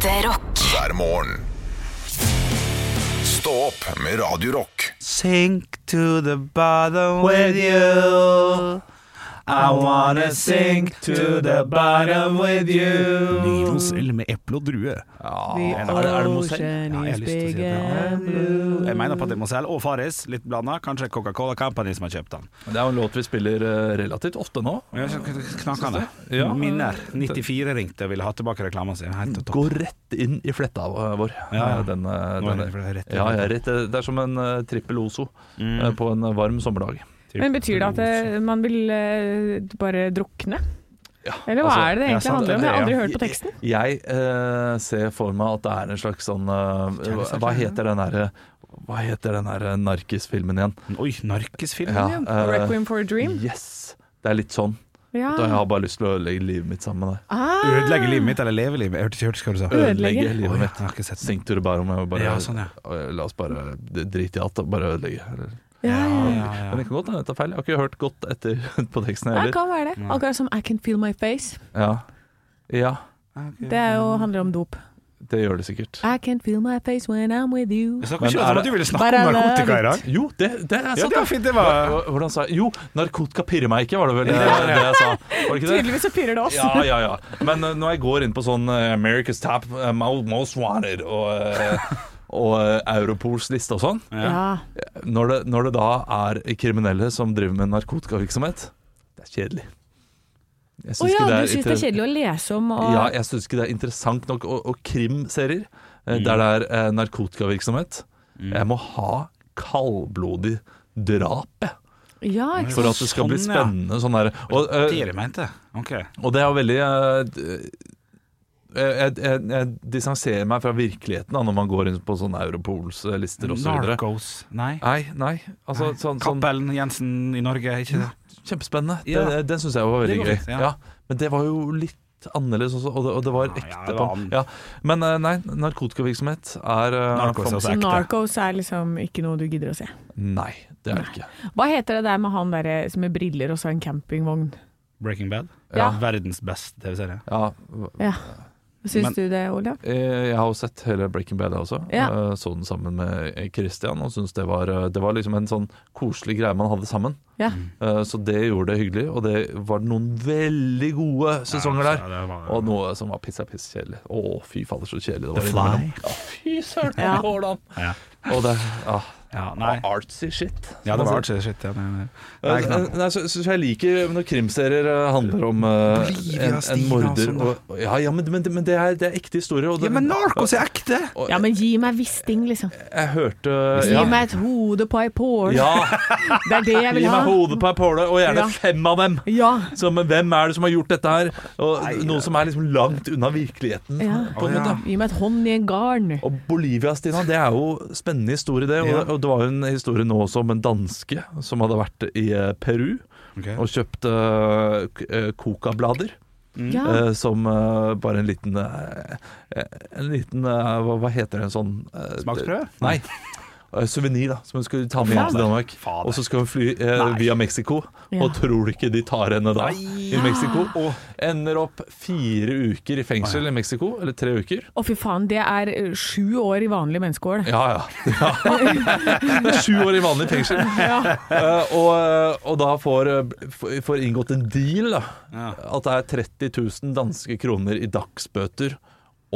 Ekte rock. hver morgen. Stå opp med Radio Rock. Sink to the bottom with you. I wanna sink to the bottom with you. Nyrosell med eple og drue. Er det, er det Mozell? Ja, jeg har lyst til å si det. Ja. Jeg mener på at det er Mozell og Farris, litt blanda. Kanskje Coca-Cola Company som har kjøpt den. Det er jo en låt vi spiller eh, relativt ofte nå. Ja, Knakende. Ja. Minner. 94 ringte og ville ha tilbake reklama si. Gå rett inn i fletta vår. Ja, ja. Eh, Den, eh, er den- er rett inn. ja, ja, rett. Det er som en eh, trippel Ozo Mm. eh, på en varm sommerdag. Men betyr det at det, man vil eh, bare drukne? Ja, Eller hva altså, er det det ja, egentlig sant, handler om? Jeg har aldri hørt på teksten. Jeg eh, ser for meg at det er en slags sånn eh, hva, hva heter den derre Hva heter den her narkisfilmen igjen? Oi, narkisfilmen Ja, igjen. Uh, Requiem for a Dream? Yes! Det er litt sånn. Ja. Da jeg har bare lyst til å ødelegge livet mitt sammen med deg. Ah, Ødelegge livet mitt eller leve livet mitt? Jeg hørte ikke hørte hva du sa. Ødelegge? Ødelegge Oh, livet jeg mitt. har ikke sett. Sink to the Bare, Ja, sånn, ja. La oss bare drite i alt og bare ødelegge. Eller- ja, ja, ja. Men det kan godt hende jeg tar feil. Jeg har ikke hørt godt etter på teksten Det heller. kan være det. Akkurat som I Can Feel My Face. Ja. ja, Det er jo, handler om dop. det gjør det sikkert. I can feel my face when I'm with you. Jeg snakker Men ikke er om det- at du ville snakke om narkotika i dag. Jo, det, det er Ja, det var fint. Det var Hvordan sa jeg? Jo, narkotika pirrer meg ikke, var det vel det, det jeg sa. Var det ikke det? Tydeligvis så pirrer det oss. Ja, ja, ja. Men uh, når jeg går inn på sånn uh, America's Top uh, Most Wanted og, uh, og uh, Europols liste og sånn, Ja. når det, når det da er kriminelle som driver med narkotikavirksomhet, det er kjedelig. Jeg Å oh, ja, ikke er syns det er kjedelig å lese om og Ja, jeg syns ikke det er interessant nok. Og, og krimserier mm. der det er eh, narkotikavirksomhet Jeg må ha kaldblodig drap, jeg. Ja, ikke For at det skal bli Sånn, ja. spennende. Sånn der. Og, uh, det mente. Ok. og det er jo veldig eh, d- jeg, jeg, jeg distanserer meg fra virkeligheten da, når man går inn på sånne Europols eh, lister osv. Narcos. Nei. Nei, nei. Altså, sånn, sånn Kappelen Jensen i Norge, ikke det? Kjempespennende. Ja. Den, den syns jeg var veldig gøy. ja. ja. Men det var jo litt annerledes også, og det, og det var ekte. ja, det var ja. Men eh, nei, narkotikavirksomhet er Narcos er Så er liksom ikke noe du gidder å se. Nei, det er det ikke. Hva heter det der med han der som med briller og så en campingvogn? Breaking Bad. Ja. Verdens beste TV-serie. Ja, Ja. Syns Men- du det, Olav? eh, jeg har jo sett hele Breaking Bad også. Ja. Eh, Så den sammen med Christian og syntes det var, eh, det var liksom en sånn koselig greie man hadde sammen. Ja. Eh, Så det gjorde det hyggelig, og det var noen veldig gode sesonger der. Ja, var- Og noe som var pissa piss kjedelig. Å, fy fader, så kjedelig det var. The. Fly. Ja, fy søren, hvordan Ja. Og det ah. Ja, nei. artsy shit. Ja, det var artsy shit. Ja, nei, nei. Nei. Nei, så, så jeg liker når krimserier eh, handler om uh, en, en morder sånn og, Ja, ja men, men, men det, er, det er ekte historier. Og det, Ja, men Narcos er ekte! og Ja, men gi meg Wisting, liksom. Jeg hørte Gi ja, meg et hode på ei påle. ja, Det er det jeg Gi vil ha. meg hodet på ei påle, og gjerne Ja. fem av dem. Ja. Så, men hvem er det som har gjort dette her? Og Noe som er liksom langt unna virkeligheten. Ja. På en ja. Gi meg et hånd i en garn. Og Bolivia, Stina, det er jo spennende historie, det. Og, Ja. og det var jo en historie nå også om en danske som hadde vært i eh, Peru okay. og kjøpt k- eh, coca-blader. Ja. Uh, som uh, bare en liten eh, En liten hva, hva heter det? En sånn Smaksprøve? Nei. Uh, Suvenir, da, som hun skulle ta med hjem til Danmark. Fader. Og så skal hun fly eh, via Mexico. Ja. Og tror du ikke de tar henne da i Mexico? Og ender opp fire uker i fengsel i Mexico. Eller tre uker. Å, fy faen. Det er eh, sju år i vanlig menneskehål. Ja, ja. ja. Sju år i vanlig fengsel. Eh, og, og da får, eh, får- inngått en deal, da. Ja. At det er 30 000 danske kroner i dagsbøter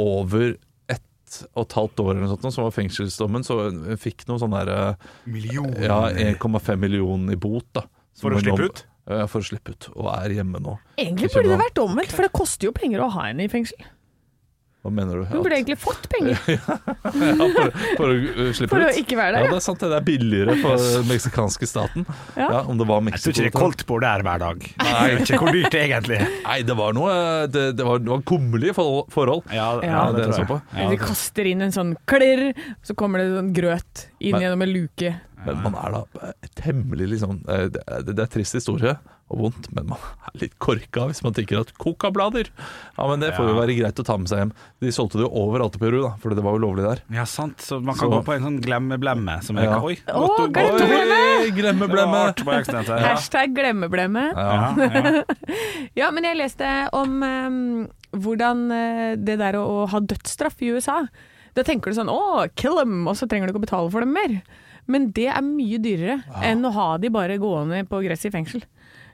over og et halvt år eller noe sånt, som var fengselsdommen. Så hun fikk noe sånn der Ja, 1,5 millioner i bot, da. For å slippe ut? Ja, for å slippe ut. Og er hjemme nå. Egentlig burde det vært omvendt, for det koster jo penger å ha henne i fengsel. Hva mener du? Hun burde egentlig fått penger ja, for, for å uh, slippe for å ikke være der. Ja, Ja, det er sant. det. Det er billigere for den meksikanske staten. Ja. Ja, om det var Jeg tror ikke det koldt på der hver dag. Nei, ikke hvor dyrt det egentlig. Nei, det var noe Det, det var, det var kummerlige forhold. Ja, Ja, det jeg så på. Ja, De kaster inn en sånn klirr, så kommer det sånn grøt inn Men- gjennom en luke. Men man er da eh, temmelig liksom eh, Det er, det er trist historie og vondt, men man er litt korka hvis man tenker at coca-blader Ja, men det får jo Ja. være greit å ta med seg hjem. De solgte det jo overalt i Peru, da, for det var jo lovlig der. Ja, sant. Så man kan Så- gå på en sånn glemme-blemme som er Ja. Oi, godt å- henne! Glemmeblemme. Her. Hashtag glemmeblemme. Ja. Ja, ja. Ja, men jeg leste om um, hvordan eh, det der å, å ha dødsstraff i USA Da tenker du sånn å, kill them, og så trenger du ikke å betale for dem mer. Men det er mye dyrere enn å ha de bare gående på gresset i fengsel.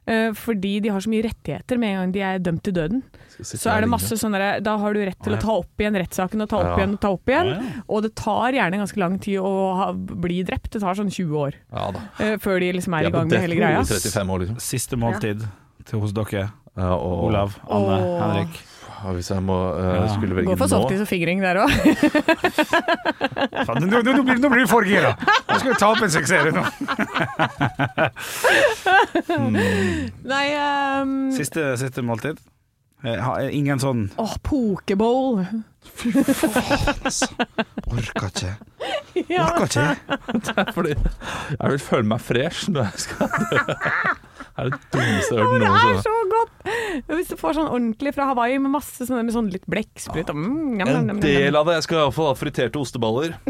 Eh, fordi de har så mye rettigheter med en gang de er dømt til døden. Så er det masse sånn Da har du rett til å ta opp igjen rettssaken og ta opp Ja. igjen og ta opp igjen. Ja, ja. Og det tar gjerne ganske lang tid å ha, bli drept. Det tar sånn 20 år Ja da. eh, før de liksom er i gang med hele greia. år, liksom. Siste måltid til hos dere. Olav, Anne, Åh. Henrik. Hvis jeg må, uh, Ja. skulle velge Gå for softis og fingring der òg. Nå, nå, nå, blir, nå blir du for gira! Nå skal du ta opp en sekserie nå. nå. Nei um... Siste, siste måltid. Eh, eh, Ingen sånn Åh, pokeball. Orker ikke. Ja. Orker ikke. Det er fordi jeg vil føle meg fresh når jeg skal dø. Det er det dummeste jeg har hørt Det er så godt! Hvis du får sånn ordentlig fra Hawaii med masse sånne, med sånn litt blekksprut og mm, En del av det. Jeg skal iallfall ha friterte osteballer.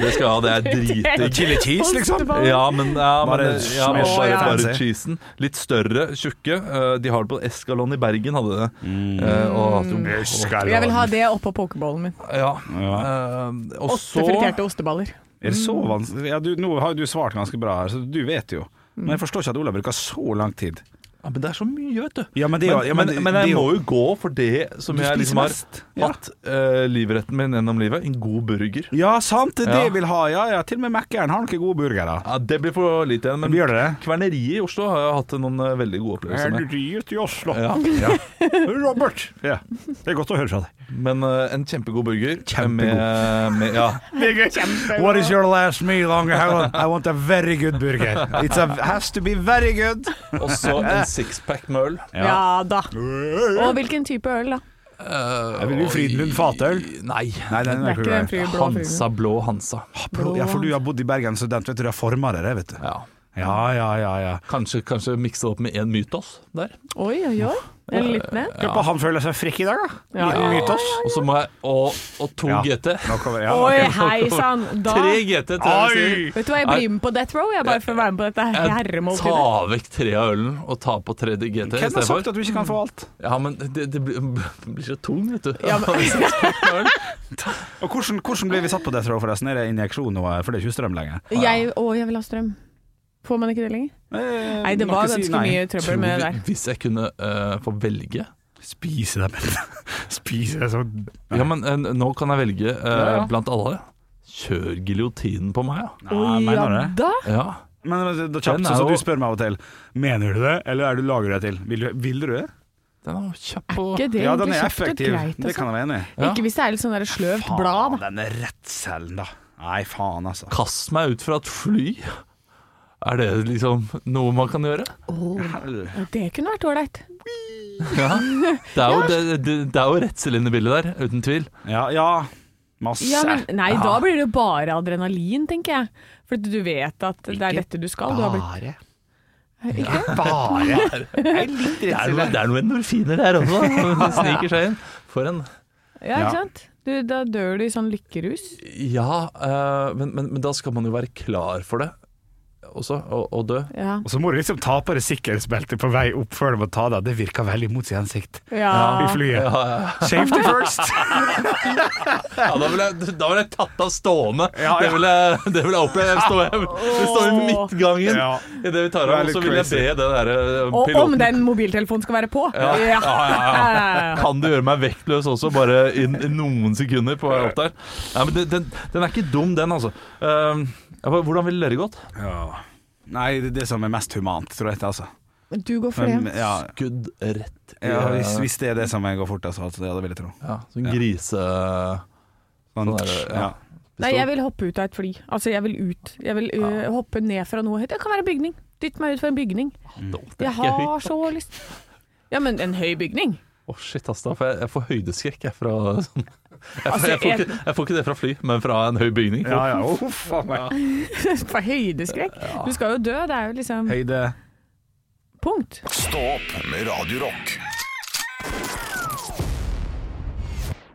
Det skal jeg ha, det er dritdigg. Chili cheese, liksom? Ja, men, ja, Bare ja, men bare, ja. bare cheesen. Litt større, tjukke. Eh, De har det på Escalon i Bergen, hadde det. Mm. Og, og, Jeg vil ha det oppå pokeballen min. ja. Ja. Eh, Åtte friterte osteballer. Er det så vanskelig? Ja, du, nå har jo du svart ganske bra her, så du vet jo. Men jeg forstår ikke at Olav bruker så lang tid. Ja, Men det er så mye, vet du. Ja, men, det, Men, ja, men, det- men jeg jo- må jo gå for det som jeg liksom har. Ja. hatt eh, livretten min gjennom livet. En god burger. Ja, sant, det det Ja. vil ha. Ja, ja, Til og med Mækkern har noen gode burgere. Ja, Det blir for lite igjen. Men Men det det? Kverneriet i Oslo har jeg hatt noen eh, veldig gode opplevelser med. Kverneriet i Oslo. Ja. Ja. Robert! Ja. Det er godt å høre fra deg. Men uh, en kjempegod burger. Kjempegod. Med, med, ja. What is your last meal I want, I want a very good burger. It has to be very good. Også en sixpack med øl. Ja, da. Og hvilken type øl, da? Uh, Jeg vil jo Frydenlund fatøl. Nei. Nei, den Det er ikke Hansa Blå Hansa. Blå. Ja, for du har bodd i Bergen så den vet du. Du har forma det, vet du. Ja. Ja, ja, ja. ja. Kanskje, kanskje mikse det opp med én mytos der. Oi, oi, oi. Eller litt ned. Ja. på han føler seg frekk i dag, da. Ja. Liten mytos. Og så må jeg Og, og to Ja. GT. Nå kommer, ja, Oi, hei sann. Da Tre GT, tror jeg. Oi! Vet du hva, jeg blir med på Death Row, jeg bare får være med på dette herremåltidet. Ta vekk tre av ølen og ta på tredje GT Hvem har sagt at du ikke kan få alt? Ja, men det, det, blir, det blir så tung, vet du. Ja, men- Og hvordan, hvordan blir vi satt på Death Row, forresten? Er det injeksjon nå, for det er ikke strøm lenger? Jeg, å, jeg vil ha strøm. Får man ikke det lenger? Eh, Nei, det var ganske nei. mye trøbbel med det der. Hvis jeg kunne uh, få velge Spise dem. Spise deg sånn Ja, men uh, nå kan jeg velge uh, Ja, ja. blant alle. Kjør giljotinen på meg, ja. Nei, mener du det? ja. Men men, da kjapt, Den så, er så du spør meg av og til Mener du det, eller er du lager deg det til? Vil du, vil du det? Den er kjapp og Ikke det Ja, den er effektiv. greit, Det altså. kan jeg være enig i. Ja. Ikke hvis det er litt sånn der sløvt blad. da. den redselen, da. Nei, faen, altså. Kast meg ut fra et fly. Er det liksom noe man kan gjøre? Oh, Det kunne vært ålreit. Ja. Det er jo, det, det, det er jo redsel inne i bildet der, uten tvil. Ja, ja. Masse. Ja, men, nei, da blir det jo bare adrenalin, tenker jeg. For du vet at det er dette du skal. Du har blitt Bare. Ikke? Bare. Det er litt Det er, redsel. det er noe endorfiner der også. Det sniker seg inn. For en Ja, Ja. ikke sant? Du, da dør du i sånn lykkerus. Ja, eh, men, men, men da skal man jo være klar for det også, å, og dø. Ja. Og så må du liksom ta på deg sikkerhetsbeltet på vei opp før du må ta det av. Det virker veldig mot sin hensikt ja. i flyet. Ja, ja. Safety first! Ja, da ville jeg, vil jeg tatt av stående. Ja, ja. Det ville jeg, vil jeg oppleve. Jeg står, jeg, står i midtgangen Ja. i det vi tar av, og så vil jeg be den derre Og om den mobiltelefonen skal være på. Ja. Ja, ja, ja. ja. Kan du gjøre meg vektløs også, bare i, i noen sekunder på vei opp der? Ja, men den, den, den er ikke dum, den, altså. Ehm, ja, hvordan ville dere gått? Ja. Nei, det er det som er mest humant, tror jeg. Altså. Du går for Men, det. ja, Skudd rett i ja, hvis, hvis det er det som jeg går fortest, altså, ja, det vil jeg tro. ja, Sånn Ja. grise... Sånn, Sånn er ja. ja. Nei, jeg vil hoppe ut av et fly. Altså, jeg vil ut. Jeg vil ø, hoppe ned fra noe høyt. Det kan være bygning. Dytt meg ut fra en bygning. Det er Jeg har så lyst. Ja, men en høy bygning? Å shit, ass, da får jeg, jeg får høydeskrekk jeg fra sånn. Jeg, får, Altså, jeg, får ikke, jeg får ikke det fra fly, men fra en høy bygning. Ja, ja, uff, meg. For høydeskrekk? Du skal jo dø. Det er jo liksom Høyde punkt. Stå opp med Radiorock.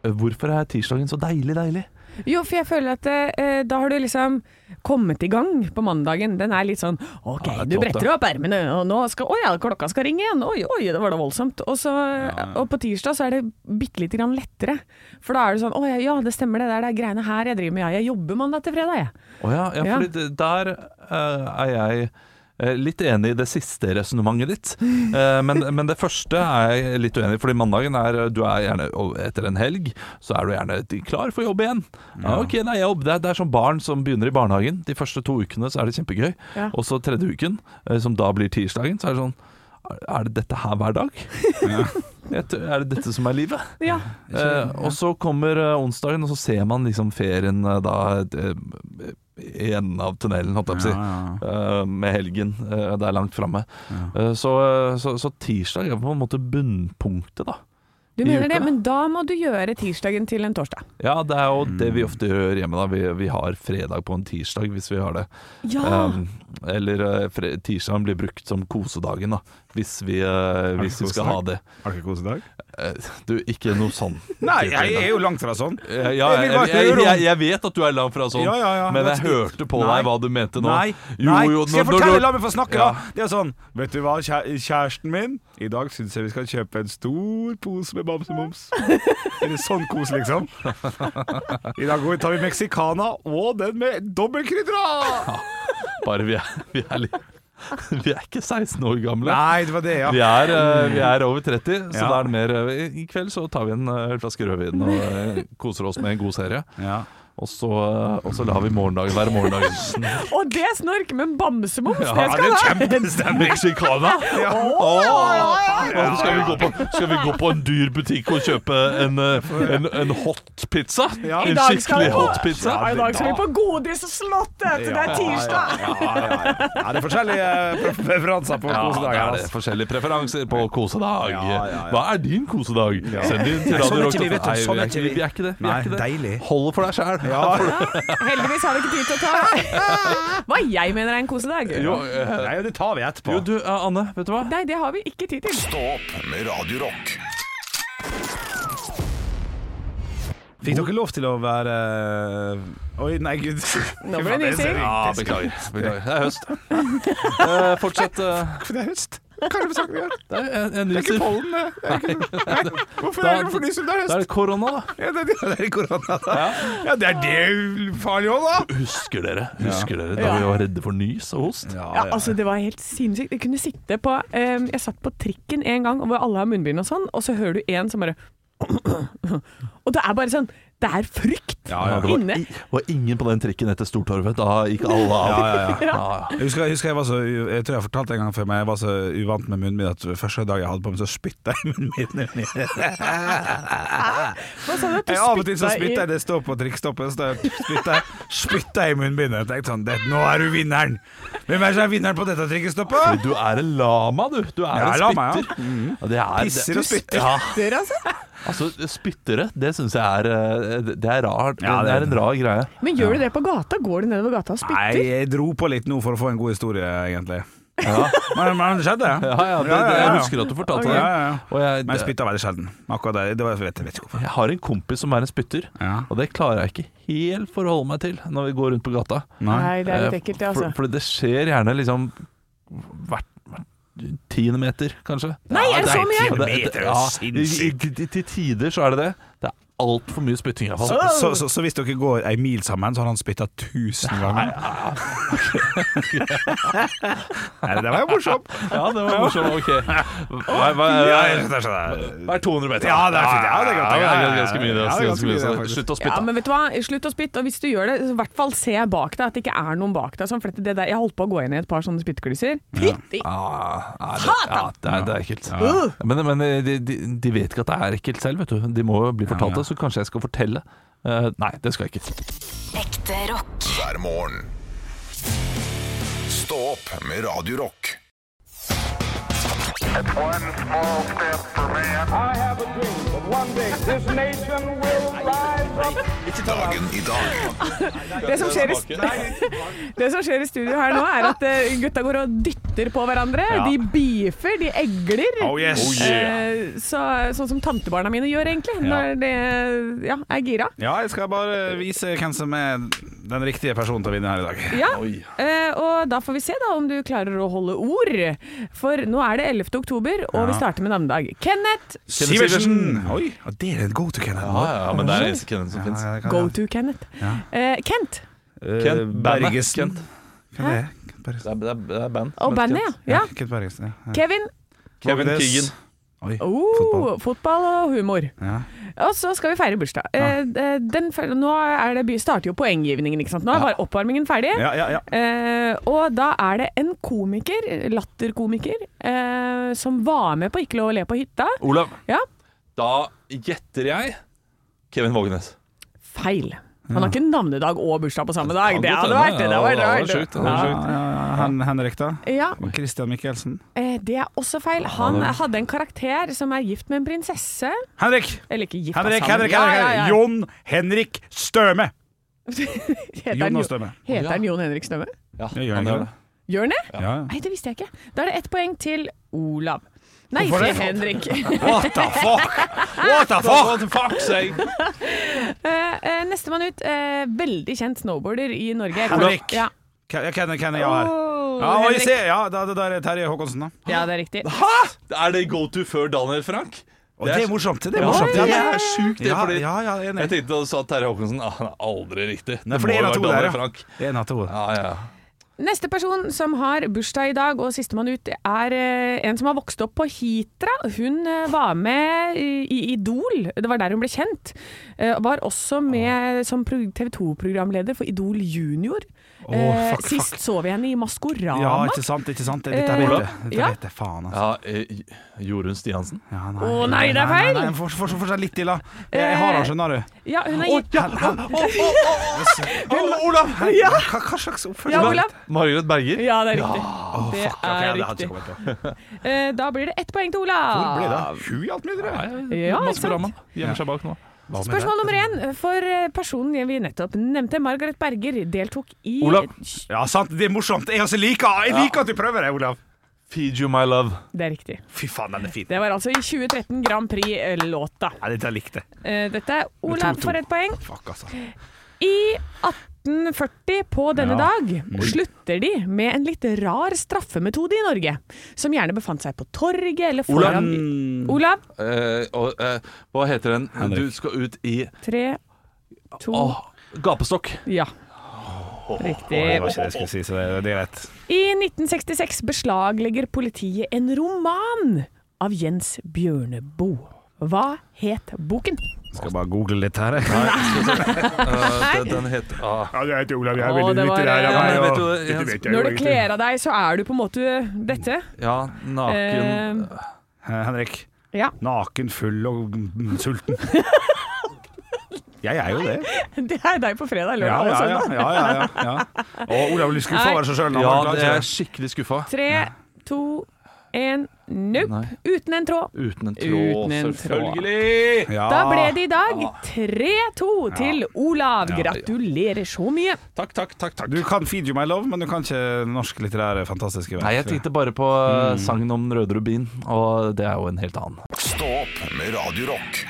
Hvorfor er tirsdagen så deilig, deilig? Jo, for jeg føler at eh, da har du liksom kommet i gang på mandagen. Den er litt sånn OK, Ja, det er du topp, bretter opp ermene, og nå skal Å ja, klokka skal ringe igjen. Oi, oi, det var da voldsomt. Og, så, og på tirsdag så er det bitte lite grann lettere. For da er det sånn Å ja, ja, det stemmer det, det er de greiene her jeg driver med. Ja, jeg jobber mandag til fredag, jeg. Å ja, ja, Ja. fordi det- der eh, er jeg litt enig i det siste resonnementet ditt. Eh, men, men det første er jeg litt uenig i, fordi mandagen er Du er gjerne Etter en helg så er du gjerne klar for jobb igjen. Ja, ok, det er jobb. Det er, det er som barn som begynner i barnehagen. De første to ukene så er det kjempegøy. Ja. Og så tredje uken, eh, som da blir tirsdagen, så er det sånn Er det dette her hver dag? Ja. Er det dette som er livet? Ja. Eh, og så kommer eh, onsdagen, og så ser man liksom ferien eh, da eh, i enden av tunnelen, holdt jeg på å si. Eh, med helgen. eh, det er langt framme. Ja. så, eh, så, så tirsdag er på en måte bunnpunktet, da. Du mener det, men da må du gjøre tirsdagen til en torsdag. Ja, det er jo det vi ofte gjør hjemme. da Vi, vi har fredag på en tirsdag, hvis vi har det. Ja! Um, eller uh, tirsdagen blir brukt som kosedagen, da. Hvis vi, uh, hvis vi skal ha det. Har du ikke kosedag? Du, ikke noe sånn. Nei, jeg er jo langt fra sånn. Ja, Jeg jeg, jeg, jeg, vet at du er langt fra sånn, Ja, ja, men jeg hørte på Nei. deg hva du mente nå. Nei, Jo, nei. jo, skal jeg fortelle? La meg få snakke, da. Det er sånn, vet du hva, kjæresten min I dag syns jeg vi skal kjøpe en stor pose med bamsemums. Eller sånn kos, liksom? I dag går- tar vi mexicana og den med dobbeltkrydra! Bare vi er, vi er litt Vi er ikke 16 år gamle. Nei, det var det, ja. Vi er, eh, vi er over 30, så Ja. da er det mer eh, I kveld så tar vi en eh, flaske rødvin og koser oss med en god serie. ja. Og så, og så lar vi morgendagen være morgendagen. Og det er snork, men bamsemums, Ja, det skal det er kjempestemning. Mexicana! Ja. Åh, skal, vi gå på, skal vi gå på en dyr butikk og kjøpe en, eh, en, en hot pizza? Ja. En skikkelig på- hot pizza? I dag skal vi på Godis og Det er tirsdag! Ja, ja, ja. ja, det er forskjellige eh, preferanser på Ja, det er det. Altså. Forskjellige preferanser på kosedag. Ja, ja, ja. Hva er din kosedag? Send inn til sånn Radio er ikke vi, Rock. vet du. Sånn er ikke vi. vi er ikke det. Vi er ikke det. Hold for deg sjæl. Ja. Heldigvis har vi ikke tid til å ta hva jeg mener er en kosedag. Jo, eh, Nei, det tar vi etterpå. jo, du, eh, Anne, vet du hva? Nei, det har vi ikke tid til. Stå opp med Radiorock. Fikk dere lov til å være Oi, nei, gud. Nå ble det nysing. Ja, beklager. beklager. Det er høst. Eh, fortsett. eh, Hvorfor det er høst? Hva det for saken vi gjør? det er en, en Det er ikke pollen, det. det. er ikke- Nei, Hvorfor Da- er det for nyser? Det er Da er høst. det korona, da. Ja, det, det, det er korona. da. Ja, det er det farlig òg, da. Husker dere Husker dere da Ja. vi var redde for nys og host? Ja, altså Det var helt sinnssykt. Jeg kunne sitte på um, Jeg satt på trikken en gang hvor alle har munnbind og sånn, og så hører du en som bare Og det er bare sånn Det er frykt Ja, ja. Det var, inne. i, var ingen på den trikken etter Stortorvet. Da gikk alle av. Ja, ja, ja. Ja, ja. Jeg husker, jeg husker jeg var så Jeg tror jeg har fortalt en gang før, men jeg var så uvant med munnen min at første dag jeg hadde på meg, så spytta jeg i munnbindet. Hva sa du? Du Jeg, av og til så spytta jeg det står på trikkstoppet, spytter jeg, spytter jeg i munnbindet. Jeg tenkte sånn det, Nå er du vinneren! Hvem er det som er vinneren på dette trikkestoppet? Du er en lama, du. Du er en lama, ja. spytter. Ja, det er, Pisser og spytter. Ja, Dere, altså. Altså, spyttere, det syns jeg er eh, Det er rart. Ja, det det- er en rar greie. Men gjør du det på gata? Går du nedover gata og spytter? Nei, jeg dro på litt nå for å få en god historie, egentlig. Ja, Men, men det skjedde. ja, ja, det, det, jeg husker at du fortalte okay. det. ja, ja. Og jeg, Men jeg spytta veldig sjelden. Akkurat det, det var, jeg vet, jeg vet ikke hvorfor. jeg har en kompis som er en spytter, Ja. og det klarer jeg ikke helt forholde meg til når vi går rundt på gata. Nei, det er litt Eh, ekkelt, det, For, altså. for det skjer gjerne liksom hvert tiende meter, kanskje. Nei, er det så mye? Ja, det- det- meter, ja, i- i- i- Til tider så er det det. Altfor mye spytting, Så, så, så, så hvis dere går ei mil sammen, så har han spytta tusen ganger? Nei, det var jo morsomt. Ja, det var morsomt. Ok. Hver, hver, hver jeg skjønner, jeg skjønner. hva er 200 meter? Ja, det er fint. Ja, det er godt. Ja, Ja, ja, det er ganske mye. Er ganske mye. ganske mye, Så faktisk. Slutt å Ja, spytte. men vet du hva? Slutt å spytte. Og hvis du gjør det, i hvert fall se bak deg at det ikke er noen bak deg. Sånn, for det der, jeg holdt på å gå inn i et par sånne spyttklyser. Fytti! Ah, ja, det, ja, det, er, det ekkelt. Men, men de, de, de vet ikke at det er ekkelt selv, vet du. De må jo bli fortalt Ja, ja. det, så kanskje jeg skal fortelle. Uh, nei, det skal jeg ikke. Ekte rock. hver morgen. Stå opp med Radio Rock. It's one small step for man. I have a dream that one day this nation will rise up. Dagen i dag Det som, skjer i, det som skjer i studio her nå, er at eh, gutta går og dytter på hverandre. De De beefer, de egler. Oh yes. Eh, så, sånn som tantebarna mine gjør, egentlig, når de ja, er gira. Ja, jeg skal bare vise hvem som er den riktige personen til å vinne her i dag. Ja, eh, og da får vi se da om du klarer å holde ord. For nå er det 11. oktober, og vi starter med navnedag. Kenneth, Sivertsen! Oi, det er en go to Kenneth. Ja, ja, men det er eneste Kenneth som fins. Ja, ja, go to Kenneth. Eh, Kent Eh, Kent. Bergesen. Kent. Er det? Kent Bergesen. Det er, det er, band. og bandet, ja. ja. Kent Bergesen, ja. Kevin. Kevin Vågenes. Keegan. Oi, Oh, fotball. fotball og humor. Ja. Og så skal vi feire bursdag. Ja. eh, den, nå er det, starter jo poenggivningen, ikke sant. Nå er bare oppvarmingen ferdig. Ja, ja, ja. Eh, og da er det en komiker, latterkomiker, eh, som var med på Ikke lov å le på hytta. Olav, Ja, da gjetter jeg Kevin Vågenes. feil. Han har ikke navnedag og bursdag på samme dag. Det hadde vært det. Hadde vært sjukt. Hen, Henrik, da? Ja, Christian Michelsen. eh, det er også feil. Han hadde en karakter som er gift med en prinsesse. Henrik! Eller ikke gift, Henrik, altså, Henrik, Henrik, ja, ja. Jon Henrik Støme! Heter Jon og Støme. heter han Jon Henrik Støme? Ja, Ja, han han gjør det? Gjør han det? Nei, det visste jeg ikke. Da er det ett poeng til Olav. Nei, sier? Henrik. What the fuck? What the fuck? What the fuck, say? Eh, eh, Nestemann ut. eh, veldig kjent snowboarder i Norge. Henrik. Ja. Hvem er jeg her? Ja, oi, Henrik. se, ja, det, det der er Terje Håkonsen, da. ja, det er riktig. Hæ? Er det go to før Daniel Frank? Og det er morsomt. Det er Ja, morsomt. det Ja, er sjukt, det. ja, fordi ja, ja, jeg tenkte da du sa Terje Håkonsen ah, Han er aldri riktig. Nei, for det må jo være Daniel Frank. Det er En av to. Ja, ja. Neste person som har bursdag i dag, og sistemann ut, er eh, en som har vokst opp på Hitra. Hun eh, var med i, Idol, det var der hun ble kjent. Eh, var også med som TV 2-programleder for Idol Junior. Åh, Eh, fuck, fuck. Sist så vi henne i Maskorama. Ja, ikke sant, ikke sant. Dette er vet jeg. Dette ja. vet jeg, faen, altså. ja eh, Jorunn Stiansen. Ja, Å, nei, det er feil. Nei, nei, for- for- for- Fortsett litt til, da. Jeg, jeg har henne, skjønner du. Ja, hun er gitt Olav! Hva, hva slags oppførsel? Ja, Olav. Margaret Berger. Ja, det er riktig. det Fuck, ok, er det riktig. Eh, Da blir det ett poeng til Hvor ble det det? Hun hjalp meg, dere. Ja, Maskorama. Gjemmer seg bak nå. Spørsmål nummer én for eh, personen vi nettopp nevnte, Margaret Berger, deltok i Olav. Ja, sant, det er morsomt. Jeg også liker Jeg liker at du prøver det, Olav. Feed you my love. Det er riktig. Fy faen, den er fin. Det var altså i 2013 Grand Prix-låta. Ja, dette likte jeg. Eh, Dette er Olav for ett poeng. Fuck, altså. I 1840 på denne Ja. dag slutter de med en litt rar straffemetode i Norge, som gjerne befant seg på torget eller Olav. foran Olav. Eh, og, eh, hva heter den? Henrik. Du skal ut i Tre, to Åh, Gapestokk. Ja. Det Riktig. var ikke det jeg skulle si, så det, det er greit. I 1966 beslaglegger politiet en roman av Jens Bjørneboe. Hva het boken? Skal bare google litt her. jeg. Nei. den, den het ah. Ja, det heter Olav, jeg er Å, veldig det var- litterær av Ja, meg, men vet og- Dette jeg, vet jeg Når du egentlig. kler av deg, så er du på en måte dette. ja, naken Eh, Eh, Henrik. ja. Naken, full og mm, sulten. Jeg er jo det. Det er deg på fredag, Ja, lørdag og ja, ja. søndag. ja, ja, ja, ja. Og Olav blir skuffa over seg sjøl. Ja, det er jeg skikkelig skuffa. Tre, to, én, nope. Uten en tråd. Uten en tråd, Uten en tråd. selvfølgelig. Ja. Da ble det i dag 3-2 til Olav. Gratulerer så mye. Takk, takk, takk. takk. Du kan Feed You My Love, men du kan ikke norsk litterære fantastiske verk. Nei, jeg tenkte bare på mm. sangen om Røde Rubin, og det er jo en helt annen. Stå opp med Radio Rock.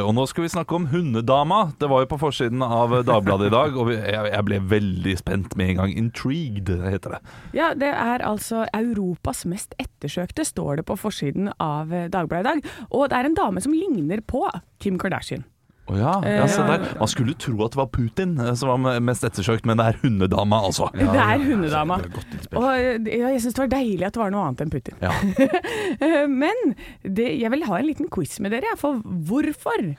Og nå skal vi snakke om Hundedama. Det var jo på forsiden av Dagbladet i dag, og jeg ble veldig spent med en gang. Intrigued, heter det. Ja, det er altså Europas mest ettersøkte, står det på forsiden av eh, Dagbladet i dag. Og det er en dame som ligner på Kim Kardashian. Å ja, ja, se der. Man skulle tro at det var Putin eh, som var mest ettersøkt, men det er hundedama, altså. det er hundedama. Og eh, jeg syns det var deilig at det var noe annet enn Putin. Ja. Eh, Men det, jeg vil ha en liten quiz med dere, for hvorfor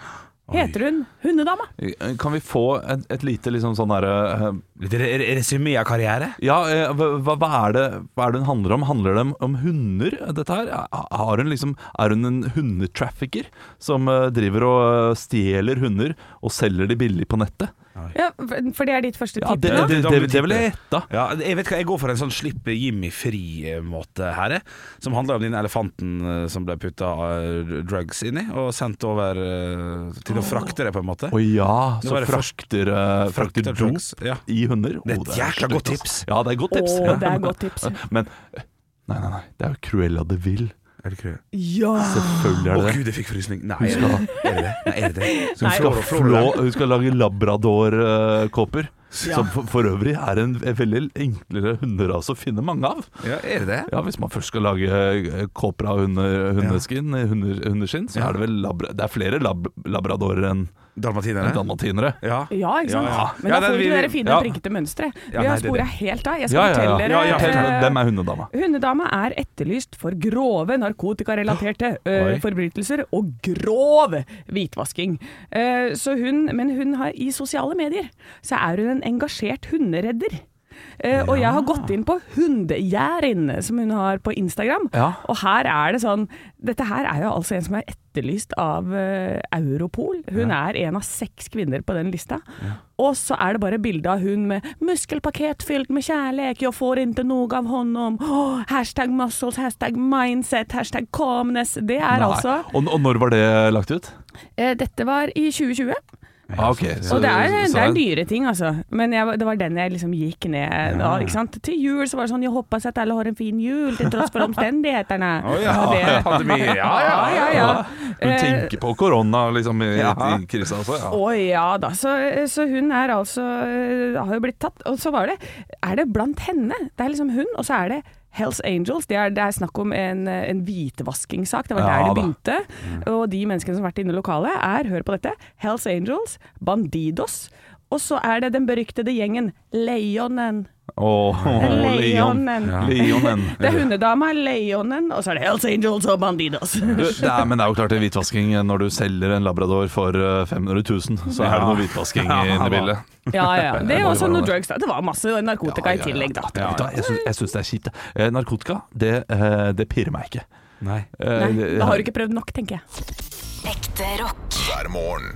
heter hun Hundedama? Kan vi få et, et lite liksom sånn derre eh, Litt re- re- resymé av karriere? Ja, eh, hva, hva, er det, hva er det hun handler om? Handler det om, om hunder, dette her? Har hun liksom, er hun en hundetrafficker som eh, driver og eh, stjeler hunder og selger de billig på nettet? Ja, for det er ditt første Ja, tipp det, nå? det, det, det vil jeg gjette. Ja, jeg vet hva, jeg går for en sånn slipp Jimmy fri-måte her, jeg. Som handler om den elefanten eh, som ble putta drugs inni og sendt over eh, til å frakte det, på en måte. Å ja, Det så frakter, uh, frakter Frakter dop drugs, ja. i hunder. Det er et jækla godt tips. Ja, det er godt tips. Oh, det er godt tips. Men Nei, nei, nei. Det er jo Cruella de Vil. Er det ikke det? Ja! Selvfølgelig er det det. gud, jeg fikk frysning. Nei, Hun skal, det er det? det? Nei, er det det? hun skal, flå, hun skal lage labrador-kåper. Ja. Som for, for øvrig er en veldig enklere hunderase å finne mange av. Ja, er det det? Ja, Hvis man først skal lage eh, kåper av hunde, hundeskinn, hunder, hundeskinn, så Ja. er det vel labra, Det er flere lab, labradorer enn Dalmatinere? dalmatinere. Ja. Ja, ikke sant? Ja, ja. Men Ja, da får vi ikke det fine ja. prikkete mønsteret. Ja, Vi har spora helt av. Jeg skal Ja, ja, ja. fortelle dere Ja, ja, Fortell, eh, Hvem er hundedama? Hundedama er etterlyst for grove narkotikarelaterte ø, forbrytelser og grov hvitvasking. Eh, så hun, men hun har, i sosiale medier så er hun en engasjert hunderedder. Eh, Og jeg har gått inn på Hundegjerrin, som hun har på Instagram. Ja. Og her er det sånn Dette her er jo altså en som er etterlyst av uh, Europol. Hun er en av seks kvinner på den lista. Og så er det bare bilde av hun med 'muskelpaket fylt med kjærlighet', 'jeg får ikke noe av honom', oh, hashtag muscles, hashtag mindset, hashtag calmness. Det er Nei. altså Og, og når var det lagt ut? eh, Dette var i 2020. Ah, okay. så- Og det er, det er dyre ting, altså. Men jeg, det var den jeg liksom gikk ned da, ikke sant. Til jul så var det sånn 'jeg håper at alle har en fin jul til tross for omstendighetene'. Oh, ja, pandemi. Ja, ja, ja. ja. Hun Eh, tenker på korona liksom, i, Ja. i krisa også? Ja. Å ja da, så, så hun er altså øh, Har jo blitt tatt. Og så var det Er det blant henne? Det er liksom hun, og så er det Hells Angels. Det er, det er snakk om en, en hvitvaskingssak. Det var Ja der det begynte. Mm. Og de menneskene som har vært inne i lokalet, er, hør på dette, Hells Angels, Bandidos. Og så er det den beryktede gjengen Leonen. Åh, Leon. Leonen. Leonen. Det er hundedama, Leonen, og så er det Hells Angels og Bandidos. Du, det er, men det er jo klart det er hvitvasking når du selger en labrador for eh, 500 000. Så er det noe hvitvasking inne i bildet. Ja, ja. Det er også noe drugs. da. Det var masse narkotika i tillegg, da. Jeg syns, det er kjipt. Eh, Narkotika, det, eh, det pirrer meg ikke. Nei. Eh, Nei, det- da har du ikke prøvd nok, tenker jeg. Ekte rock. hver morgen.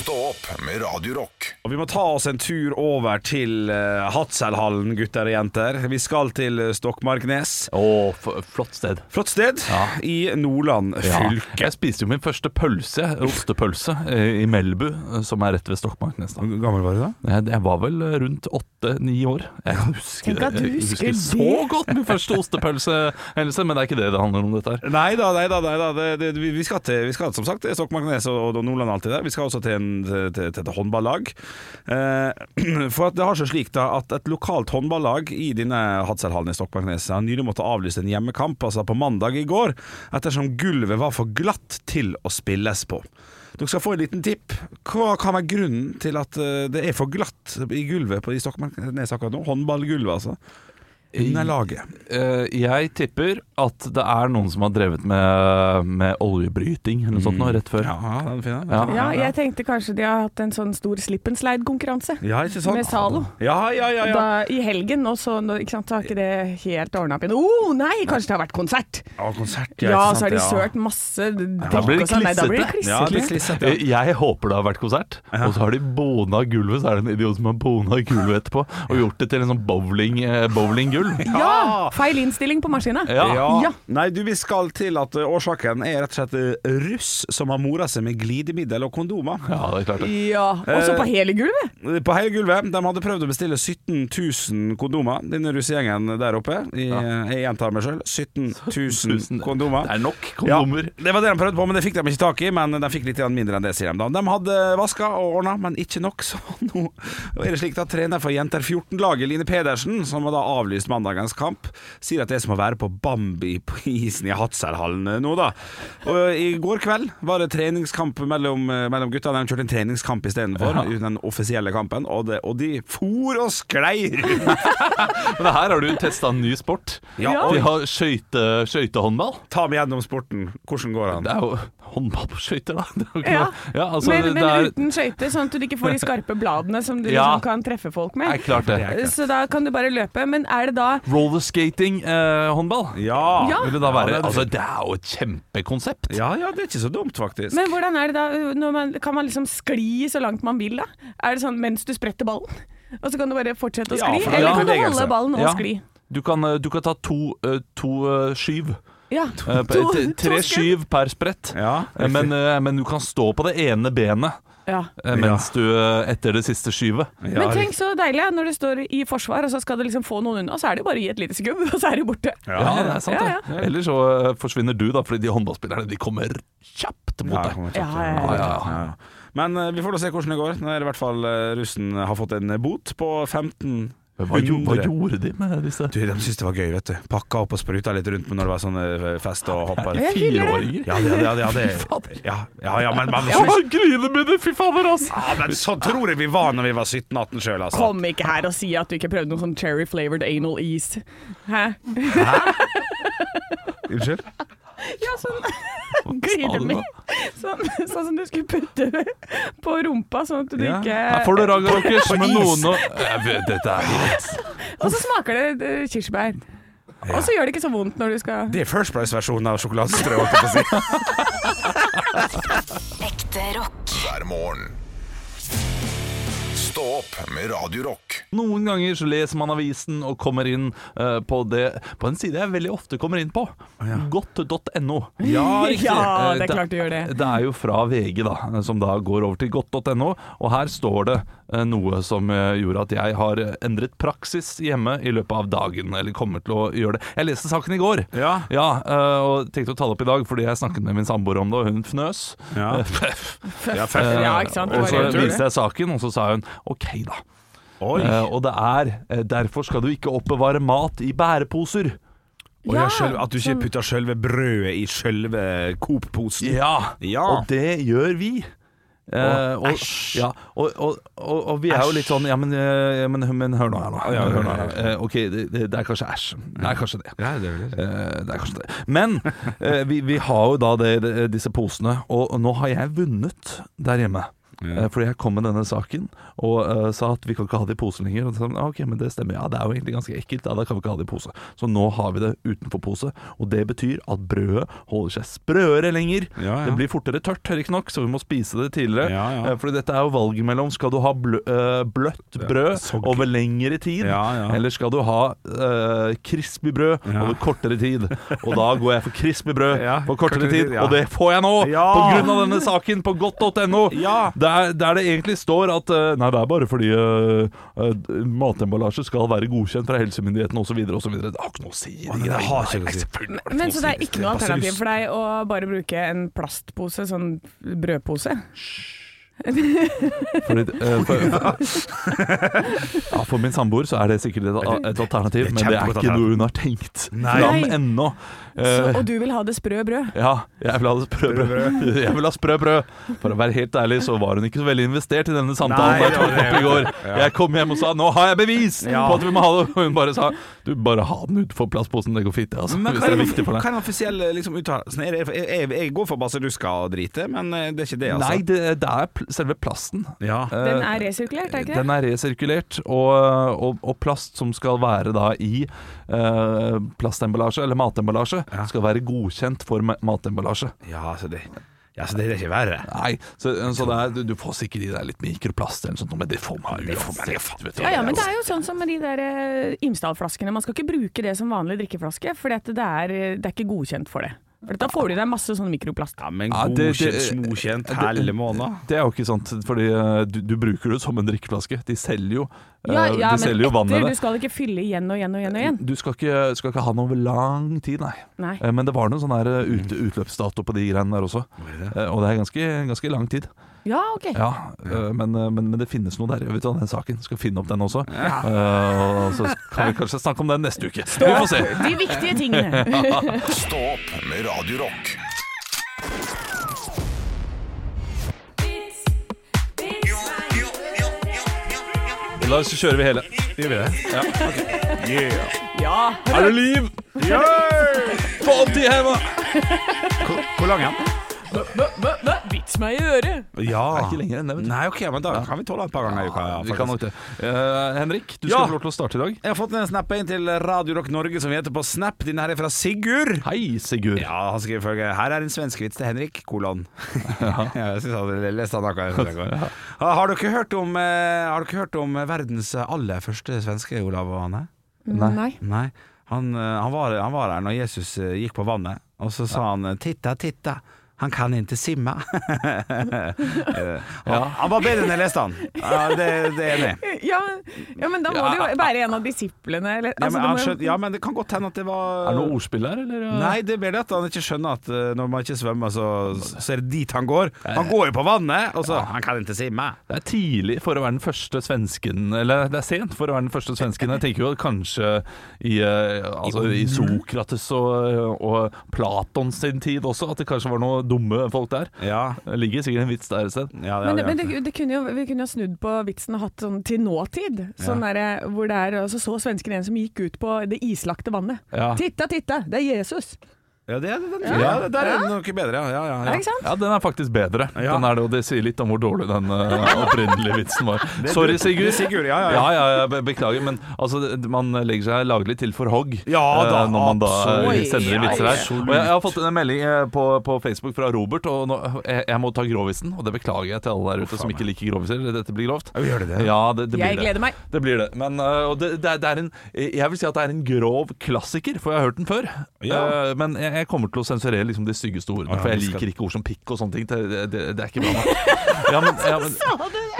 Stå opp med Radio Rock. Og Vi må ta oss en tur over til uh, Hatselhallen, gutter og jenter. Vi skal til uh, Stokmarknes. Å, flott sted. Flott sted Ja. i Nordland fylke. Jeg spiste jo min første pølse, ostepølse, eh, i Melbu, eh, som er rett ved Stokmarknes. da. Hvor gammel var du da? Jeg, jeg var vel rundt åtte-ni år. Jeg husker, Tenk at du husker, Jeg husker så godt min første ostepølsehendelse, men det er ikke det det handler om, dette her. Nei da, nei da. Nei da. Det, det, vi, vi, skal til, vi skal som sagt til Stokmarknes og, og Nordland alltid der. Vi skal også til, en, til, til, et håndballag. Eh, for det har seg slik da at et lokalt håndballag i denne Hadselhallen i Stokmarknes har nylig måttet avlyse en hjemmekamp, altså på mandag i går, ettersom gulvet var for glatt til å spilles på. Dere skal få en liten tipp. Hva kan være grunnen til at eh, det er for glatt i gulvet på i Stokmarknes akkurat nå? Håndballgulvet, altså. Under laget. Eh, jeg tipper at det er noen som har drevet med, med oljebryting eller noe sånt nå, rett før. Ja, den finner jeg. Ja. Ja, jeg tenkte kanskje de har hatt en sånn stor slip and slide-konkurranse Ja, ikke sant? med Zalo. Ja, ja, ja, ja. Da, I helgen, og så nå- ikke sant, så har ikke det helt ordna opp igjen. Oh, nei, kanskje det har vært konsert! Ja, konsert, Ja, ikke så har de sant, sølt masse drikk Da blir det og sånn. Nei, Da blir det klissete. Ja, det blir klissete. Eh, Jeg håper det har vært konsert, og så har de bona gulvet. Så er det en idiot som har bona gulvet etterpå og gjort det til en sånn bowling, eh, bowlinggulv. Ja! Feil innstilling på maskina. Ja. Ja. Ja. Nei, du, vi skal til at uh, årsaken er rett og slett uh, russ som har mora seg med glidemiddel og kondomer. Ja, det er klart det. Ja, Og så på hele gulvet! På hele gulvet. De hadde prøvd å bestille 17 000 kondomer, denne russegjengen der oppe. I, Jeg gjentar meg sjøl. 17 000 kondomer. Det er nok Ja, det var det de prøvde på, men det fikk de ikke tak i. Men de fikk litt mindre enn det, sier de da. De hadde vaska og ordna, men ikke nok. Så nå er det slik at trener for Jenter 14-laget, Line Pedersen, som var da avlyst mandagens kamp, sier at det er som å være på Bambi på isen i Hatzerhallen nå, da. Og I går kveld var det treningskamp mellom, mellom gutta. De kjørte en treningskamp istedenfor, Ja. den offisielle kampen, og, det, og de for og sklei. Men her har du testa en ny sport. Ja, De har skøyte, skøytehåndball. Ta meg gjennom sporten. Hvordan går han? Det er jo håndball på skøyter, da. Det ikke Ja. noe- ja altså, Men, det men er, uten skøyter, sånn at du ikke får de skarpe bladene som du Ja. liksom kan treffe folk med. med. klart det. Så da kan du bare løpe. Men er det da Rollerskating-håndball. Ja. Ja. Vil det da være Ja, det er- Altså, det er jo et kjempekonsept. ja, ja, det er ikke så dumt, faktisk. Men hvordan er det da? Når man, kan man liksom skli så langt man vil da? Er det sånn mens du spretter ballen? Og så kan du bare fortsette å Ja, skli? for det er Eller kan du holde ballen og Ja. skli? Du kan, eh, du kan ta to, eh, to eh, skyv. Ja. Eh, To- Tre to skyv per sprett. Ja, Eh, Men, eh, men du kan stå på det ene benet ja. eh, mens du eh, etter det siste skyvet. Ja, Men tenk så deilig når du står i forsvar, og så skal du liksom få noen unna, så er det jo bare å gi et lite skubb, og så er de borte. Ja, det er sant, Ja, det. Eller så eh, forsvinner du, da, fordi de håndballspillerne de kommer kjapt mot deg. kjapt, Ja, ja, ja, ja. ja. Men eh, vi får da se hvordan det går. Nå er i hvert fall eh, russen har fått en bot på 15 Hva, hva gjorde de med disse Du, de syntes det var gøy, vet du. Pakka opp og spruta litt rundt når det var sånne eh, fest og hopper. Fireåringer? Ja, det, ja, det, ja, det, ja, ja, ja, men, men, Ja, griner med det, fy fader, altså! ja, men sånn tror jeg vi var når vi var 17-18 sjøl, altså. Kom ikke her og si at du ikke prøvde noe sånn cherry flavored anal ease. Hæ? Unnskyld? Ja, sånn glidemiddel. Sånn, sånn som du skulle putte på rumpa, sånn at du Ja. ikke Her får du Raga Rockers med noen og Jeg vet, Dette er helt Og så smaker det eh, kirsebær. Og så gjør det ikke så vondt når du skal Det er First Price-versjonen av sjokoladestrø, holdt jeg på å si. Ekte rock. Hver morgen. Stå opp med Radio Rock. Noen ganger så leser man avisen og kommer inn eh, på, det, på en side jeg veldig ofte kommer inn på. Godt.no. Ja, riktig. Ja, det er klart du gjør det. Det er jo fra VG, da, som da går over til godt.no. Og her står det noe som eh, gjorde at jeg har endret praksis hjemme i løpet av dagen. Eller kommer til å gjøre det. Jeg leste saken i går. Ja. ja og tenkte å ta det opp i dag fordi jeg snakket med min samboer om det, og hun fnøs. Ja. Ja, Ja, ikke sant? Og så viste jeg saken, og så sa hun OK, da. Oi. Eh, og det er eh, derfor skal du ikke oppbevare mat i bæreposer. Og ja, selv, at du ikke sånn- putter selve brødet i selve Coop-posen. Ja, Ja. og det gjør vi. Eh, æsj. ja, og, og, og, og vi er jo litt sånn Ja, men, ja, men, men hør nå her, nå. Ja, hør nå her. Eh, ok, det, det, er kanskje æsj. Det er kanskje det. Ja, det er det. Eh, det er kanskje det. Men eh, vi, vi har jo da disse posene, og nå har jeg vunnet der hjemme. Ja. Eh, Fordi jeg kom med denne saken og uh, sa at vi kan ikke ha det i pose lenger. Og så, «Ah, ok, men det stemmer, ja, det er jo egentlig ganske ekkelt. Ja, da kan vi ikke ha det i pose. Så nå har vi det utenfor pose, og det betyr at brødet holder seg sprøere lenger. Ja. Det blir fortere tørt, riktignok, så vi må spise det tidligere. Ja. Eh, Fordi dette er jo valget mellom skal du ha blø, bløtt brød over lengre tid, eller skal du ha uh, crispy brød over kortere tid. Og da går jeg for crispy brød på kortere tid, og det får jeg nå! På grunn av denne saken på godt.no. Ja. Der, der det egentlig står at eh, Nei, det er bare fordi uh, matemballasje skal være godkjent fra helsemyndighetene osv. osv. Det har ikke noe å si. de det har ikke noe å si. Men så det er ikke noe alternativ for deg å bare bruke en plastpose, sånn brødpose? Fordi, uh, for, ja, for min samboer så er det sikkert et, et alternativ, Det er men det er ikke noe hun har tenkt fram ennå. Så, Eh, og du vil ha det sprø brød? ja, jeg vil ha det sprø brød. Jeg vil ha sprø brød. For å være helt ærlig så var hun ikke så veldig investert i denne samtalen Nei, jeg tok den opp i går. Jeg kom hjem og sa 'nå har jeg bevis Ja. på at vi må ha det'. Og hun bare sa 'du, bare ha den utenfor plastposen, det går fint', det, altså, Men hvis det er, viktig for hva deg. er den offisielle liksom, uttalelsen? Jeg, jeg, jeg går for baseruska og drite, men eh, det er ikke det, altså. Nei, det, det er pl selve plasten. Ja. Den Eh, er resirkulert, er ikke det? Den er resirkulert, og, og, og plast som skal være da i uh, plastemballasje, eller matemballasje, Ja. skal være godkjent for matemballasje. Ja, så det, ja, så det er ikke verre. Nei, så, så det er, du, du får sikkert i deg litt mikroplast eller noe sånt, men det får man uansett. vet. Ja, ja, men det er jo sånn som med de der eh, Imsdal-flaskene. Man skal ikke bruke det som vanlig drikkeflaske, for det er, det er ikke godkjent for det. For da får du i deg masse sånn mikroplast. Ja, men Ja, det- godkjent, det- hele det- Det er jo ikke sant, fordi eh, du, du bruker det som en drikkeflaske. De selger jo, eh, Ja, ja de selger jo men vann med etter, det. du skal ikke fylle igjen og igjen og igjen og igjen. Du skal ikke, skal ikke ha den over lang tid, nei. Nei. Eh, Men det var noen sånn ut, utløpsdato på de greiene der også. Og det er ganske, ganske lang tid. Ja, ok. Ja, øh, men, øh, men, men det finnes noe der. Vet du, den saken Skal finne opp den også. Eh, og så kan vi kanskje snakke om den neste uke. Vi får se. De viktige tingene. Stå opp med Radiorock. Da kjører vi hele. Gjør vi det? Yeah. Ja. Er det liv? Få opp de heva! Hvor, hvor lang er den? Meg i øret. Ja. Det er ikke lenger enn det, vet du. Nei, ok, men da kan vi tåle et par ganger i uka. Ja, Vi kan nok det. Eh, Henrik, du skal få lov til å starte i dag. Jeg har fått en snap inn til Radio Rock Norge som vi heter på Snap. Denne her er fra Sigurd. Hei, Sigurd. Ja, han skriver følge Her er en svenskevits til Henrik, kolon. ja, jeg synes han leste han akkurat. Ja. Har dere hørt om, eh, har dere hørt om verdens aller første svenske, Olav og Anne? Nei. Nei. Nei. Han, eh, han, var, han var der når Jesus eh, gikk på vannet, og så sa han 'titta, titta'. Han kan ikke simma. ja, han, var bedre enn jeg leste han. Ja, det, det er enig. Ja, ja, men da må det jo være en av disiplene. Eller, Ja, altså, men det må ja, men det kan godt hende at det var Er det noe ordspill her, eller? Nei, det er bedre det at han ikke skjønner at eh, når man ikke svømmer, så, så er det dit han går. Han går jo på vannet, og så Han kan ikke simme. Det er tidlig for å være den første svensken Eller det er sent for å være den første svensken. Jeg tenker jo kanskje i, eh, altså, i Sokrates og, og Platon sin tid også, at det kanskje var noen dumme folk der. Ja, Det ligger sikkert en vits der et sted. ja, Men, ja, men det, det kunne jo, vi kunne jo snudd på vitsen og hatt sånn til nåtid. Sånn derre hvor det er altså, så så svensken en som gikk ut på det islagte vannet. Ja. Titta, titta, det er Jesus! Ja, det, er- den, ja, det der er den noe bedre, ja. ja, ja, Ja. ja. Ikke sant? Ja, den er faktisk bedre. Ja. Den er det, og det sier litt om hvor dårlig den eh, opprinnelige vitsen var. Sorry, Sigurd. Det Sigurd, ja, ja, ja, ja. ja, be- beklager, men altså, man legger seg laglig til for hogg Ja da, eh, når man da eh, absolutt. sender inn vitser her. Absolutt. Og jeg, jeg har fått en melding eh, på, på Facebook fra Robert, og nå, jeg, jeg må ta grovisen, og det beklager jeg til alle der ute som ikke liker groviser. Dette blir grovt. Ja, Gjør det det? Ja, det, det blir Jeg det. gleder meg. Det blir det. Men øh, og det, det, er, det er en Jeg vil si at det er en grov klassiker, for jeg har hørt den før. Ja. Eh, men jeg, jeg kommer til å sensurere liksom de styggeste ordene, for jeg liker ikke ord som pikk og sånne ting. Det, det, det er ikke bra nok. Ja, men, ja, men,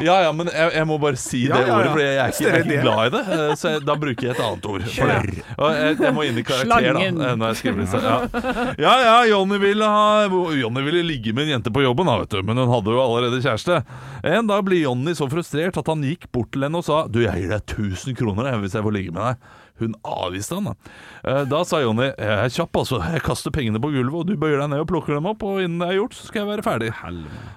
ja, ja, men jeg, jeg må bare si det ordet, for jeg er ikke, jeg er ikke glad i det. eh, Så jeg, da bruker jeg et annet ord for det. Jeg, jeg må inn i karakter, da, eh, når jeg skriver disse. Ja. ja ja, Johnny ville, ha, Johnny ville ligge med en jente på jobben, da, vet du, men hun hadde jo allerede kjæreste. En dag blir Johnny så frustrert at han gikk bort til henne og sa Du, jeg gir deg 1000 kroner hvis jeg får ligge med deg. Hun avviste han. Da Eh, Da sa Jonny jeg er kjapp, altså. Jeg kaster pengene på gulvet, og du bøyer deg ned og plukker dem opp, og innen det er gjort, så skal jeg være ferdig.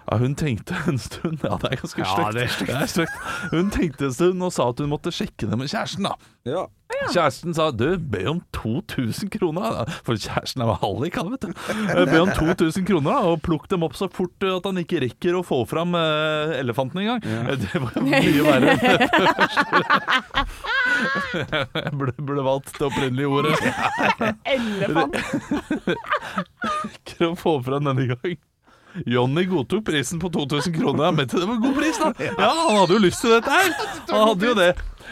Ja, hun tenkte en stund Ja, det er ganske Ja, stygt. Hun tenkte en stund og sa at hun måtte sjekke det med kjæresten, da. Ja. Kjæresten sa du, be om 2000 kroner. For kjæresten er hallik han vet du. Be om 2000 kroner Og plukk dem opp så fort eh, at han ikke rekker å få fram uh, elefanten en gang Eh, Det var mye verre enn det første. Jeg burde, burde valgt det opprinnelige ordet. Elefant. Rekker å få fram denne gang. Johnny godtok prisen på 2000 kroner Men det var god pris da. Ja, han hadde jo lyst til dette her. Han hadde jo det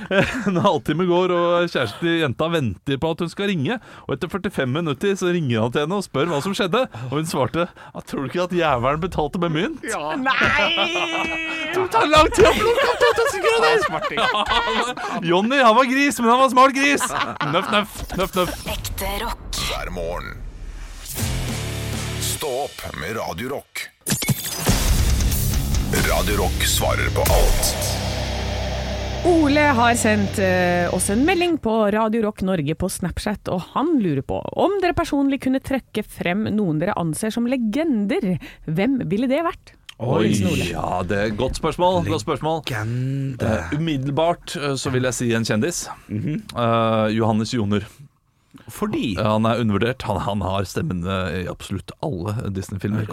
En halvtime går og kjæresten til jenta venter på at hun skal ringe Og etter 45 minutter så ringer han til henne og spør hva som skjedde Og hun svarte «Ja, Tror du ikke at jævelen betalte med mynt? Det tar lang tid å plukke opp 2000 kroner Ja, Jonny, han var gris, men han var smart gris Nøff, nøff, nøff, nøff Ekte rock. hver morgen. Stå opp med Radio Rock. Radio Rock svarer på alt Ole har sendt eh, oss en melding på Radio Rock Norge på Snapchat, og han lurer på om dere personlig kunne trekke frem noen dere anser som legender. Hvem ville det vært? Oi, ja, det er et godt spørsmål. Godt spørsmål. Legende. Eh, umiddelbart uh, så vil jeg si en kjendis. Uh, Johannes Joner. Fordi Han er undervurdert. Han, han har stemmen eh, i absolutt alle Disney-filmer.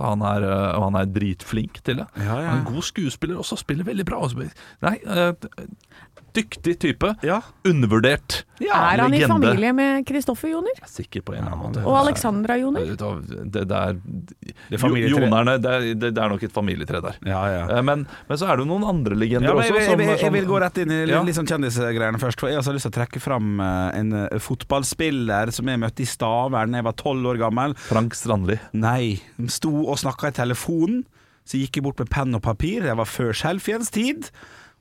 Han er, eh, han er dritflink til det. Ja, ja. Han er en god skuespiller også, spiller veldig bra. Nei, eh, dyktig type. Ja. Undervurdert. er han i familie med Kristoffer Joner? Jeg er Sikker på en eller annen måte. Og Alexandra Joner? Det, det, er, er Jonerne, det er, det, det er nok et familietre der. Ja, ja. Eh, Men, men så er det jo noen andre legender Ja, men jeg, også. som- jeg, jeg, jeg, vil gå rett inn i litt, Ja. litt sånn kjendisgreiene først. For Jeg har lyst til å trekke fram eh, en eh, fotballspiller som jeg møtte i Stavern da jeg var tolv år gammel. Frank Strandli. Nei, de sto og snakka i telefonen. Så gikk jeg bort med penn og papir. Det var før selfiens tid.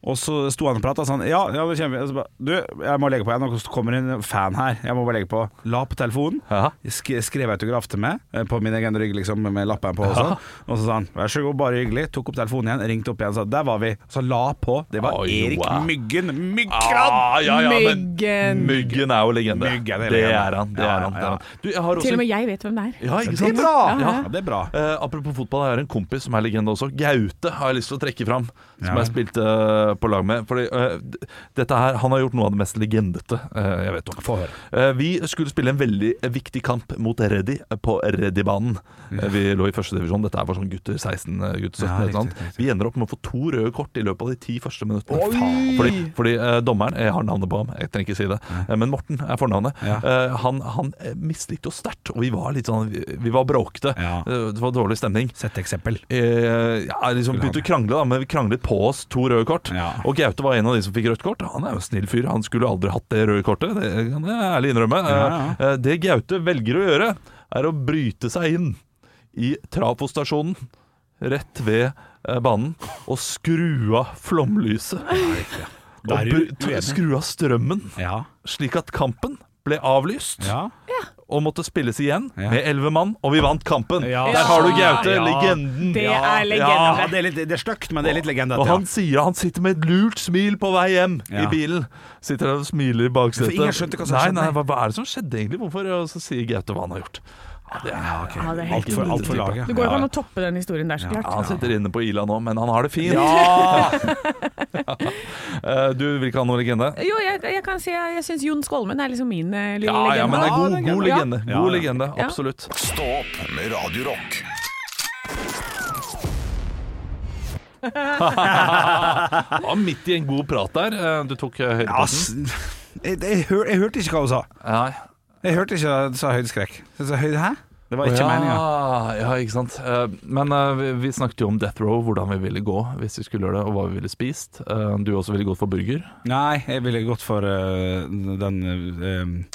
Og så sto han og prata sånn Ja, ja nå kommer vi. Og så bare, Du, jeg må legge på. Nå kommer en fan her. Jeg må bare legge på. La på telefonen. Sk skrev autograf til meg eh, på min egen rygg, liksom, med lappen på. Også. Og så sa han 'vær så god, bare hyggelig'. Tok opp telefonen igjen, ringte opp igjen, sa 'der var vi'. Så la på. Det var Oi, Erik wow. Myggen. Myggrad! Ah, ja, ja, men Myggen. Myggen er jo legende. Myggen er det legende. er han. Det er han, det er han. Du, jeg har også Til og med jeg vet hvem det er. Ja, ikke sant? Det er bra! Ja, Ja, ja. det er bra. Uh, apropos fotball, jeg har en kompis som er legende også. Gaute har jeg lyst til å trekke fram. Som Ja. jeg spilte eh, på lag med. Fordi uh, dette her, Han har gjort noe av det mest legendete uh, jeg vet om. Få høre. Uh, vi skulle spille en veldig viktig kamp mot Reddy på Reddy-banen. Eh, vi lå i første divisjon. Dette er for sånn gutter 16, eh, gutter 17. Ja, riktig, riktig. Vi ender opp med å få to røde kort i løpet av de ti første minuttene. Oi! Fordi, fordi eh, dommeren Jeg har navnet på ham, jeg trenger ikke si det. Eh, men Morten er fornavnet. Ja. Eh, han han eh, mislikte oss sterkt, og vi var litt sånn Vi, vi var bråkete. Ja. Eh, det var dårlig stemning. Sett eksempel. Eh, ja, liksom begynte å krangle, da, men vi kranglet på oss to røde kort. Ja. Og Gaute var en av de som fikk rødt kort. Han er jo en snill fyr. Han skulle aldri hatt det røde kortet, det kan jeg ærlig innrømme. Ja, Eh, Det Gaute velger å gjøre, er å bryte seg inn i trafostasjonen rett ved eh, banen og skru av flomlyset. Og skru av strømmen, Ja. slik at kampen ble avlyst Ja. Og måtte spilles igjen Ja. med elleve mann, og vi vant kampen. Ja. Der har du Gaute, Ja. legenden. Det er legende. Ja, det er, litt, det er stygt, men det er litt legende. Og han sier han sitter med et lurt smil på vei hjem Ja. i bilen. Sitter der og smiler i baksetet. For ingen skjønte hva som nei, skjedde. Nei, hva, hva er det som skjedde egentlig? Hvorfor? Og så sier Gaute hva han har gjort. Ja, er, ja, alt, for, alt for laget. Det går jo an å toppe den historien der, så Ja. han sitter inne på Ila nå, men han har det fint. Ja! Eh, Du vil ikke ha noen legende? Jo, jeg, jeg kan si jeg, jeg syns Jon Skolmen er liksom min eh, lille Ja, ja, men det er legende. god, god legende. Ja. God legende, Ja. Absolutt. Stå opp med Radio Rock. var midt i en god prat der. eh, Du tok Ja, jeg, jeg, hør, jeg hørte ikke hva hun sa. Nei. Jeg hørte ikke at hun sa høydeskrekk. Så, høyde, hæ? Det var ikke ja, meninga. Ja, ikke sant. Eh, Men eh, vi, snakket jo om Death Row, hvordan vi ville gå hvis vi skulle gjøre det, og hva vi ville spist. Eh, Du også ville gått for burger. Nei, jeg ville gått for den den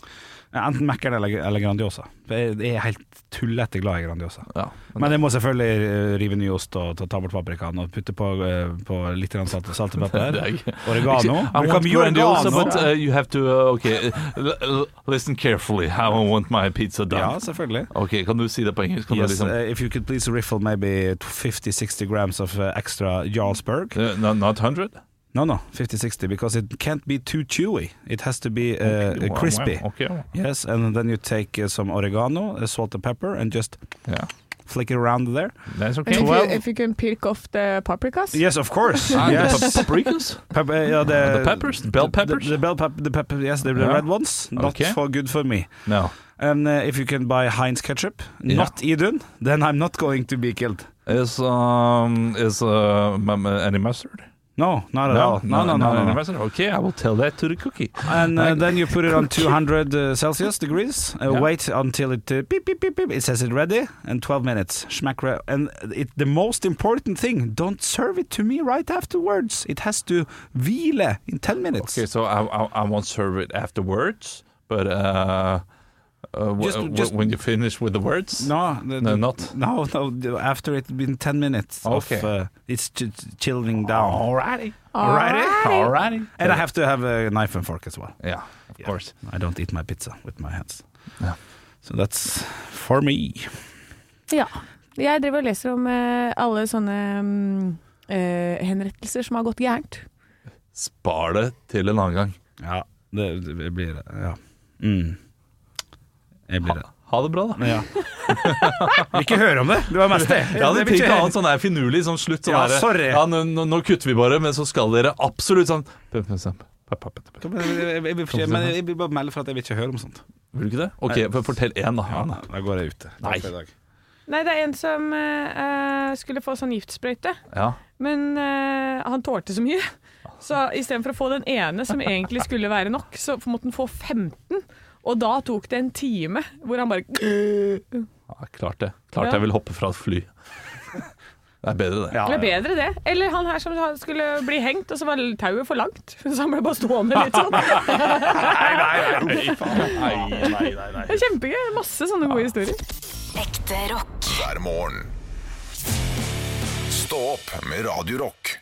Enten Mækkern eller, eller Grandiosa. Jeg, er helt tullete glad i Grandiosa. Ja. Men jeg må selvfølgelig øh, rive ny ost og ta, ta bort paprikaen og putte på, øh, på litt salt, salt og pepper. Er. Oregano. I Men want Grandiosa, but uh, you have to uh, Okay, l- listen carefully. How I want my pizza done. Ja, selvfølgelig. Ok, Kan du si det på engelsk? Yes, liksom, uh, if you could please riffle maybe 50-60 grams of uh, extra Jarlsberg. Uh, no, not 100? No, no, 50-60 because it can't be too chewy. It has to be uh, Okay, wow, crispy. wow, Okay. Yes, and then you take uh, some oregano, uh, salt and pepper, and just Yeah. flick it around there. That's And if, well, you, if you can pick off the paprikas Yes, of course. Ah, yes. the paprikas? Pep- uh, yeah, the, The peppers? The bell peppers? The, the bell pep- the pepper, yes, the, the Yeah. red ones. Not Okay. for good for me. No. And uh, if you can buy Heinz ketchup, Yeah. not Idun, then I'm not going to be killed. Is um is uh any mustard? No, not at all. No, no, no, no, no. no. Okay, I will tell that to the cookie. And uh, then you put it on 200 uh, Celsius degrees. Uh, Yeah. Wait until it uh, beep, beep, beep, beep. It says it ready, and 12 minutes. Schmack. Re- and it, the most important thing: don't serve it to me right afterwards. It has to hvile in 10 minutes. Okay, so I I, I won't serve it afterwards, but uh, uh Just- just- when you finish with the words. No, the, No, the- not. No, no. After it's been 10 minutes Okay. of uh, it's ch- chilling down. Alrighty. Alrighty. Alrighty. And I have to have a knife and fork as well. Yeah, of course. I don't eat my pizza with my hands. Yeah. So that's for me. Ja. Jeg driver og leser om eh, alle sånne um, eh, henrettelser som har gått gærent. Spar det til en annen gang. Ja, det, det blir det. Ja. Mm. Jeg blir det. Ha det bra, da. Ja. Vil ikke høre om det. Det var mest det. Jeg hadde tenkt ikke- å ha en sånn der finurlig sånn slutt. Sånn Ja, der, sorry. Ja, nå, nå, nå kutter vi bare, men så skal dere absolutt sånn Jeg, jeg, jeg, vil ikke- men jeg vil bare melde for at jeg vil ikke høre om sånt. Vil du ikke det? Ok, for, fortell én, da. Ja, da går jeg ute. Nei. for i dag. Nei, det er en som eh, eh, skulle få sånn giftsprøyte, Ja. men uh, han tålte så mye. Så istedenfor å få den ene som egentlig skulle være nok, så måtte han få 15. Og da tok det en time hvor han bare ja, klart det. Klart Ja. jeg vil hoppe fra et fly. Det er bedre, det. Ja, Det er bedre det. Eller han her som skulle bli hengt, og så var tauet for langt. Så han ble bare stående litt sånn. nei, nei, nei, nei, nei, Det er kjempegøy. Masse sånne gode historier. Ekte rock. hver morgen. Stå opp med Radio Rock.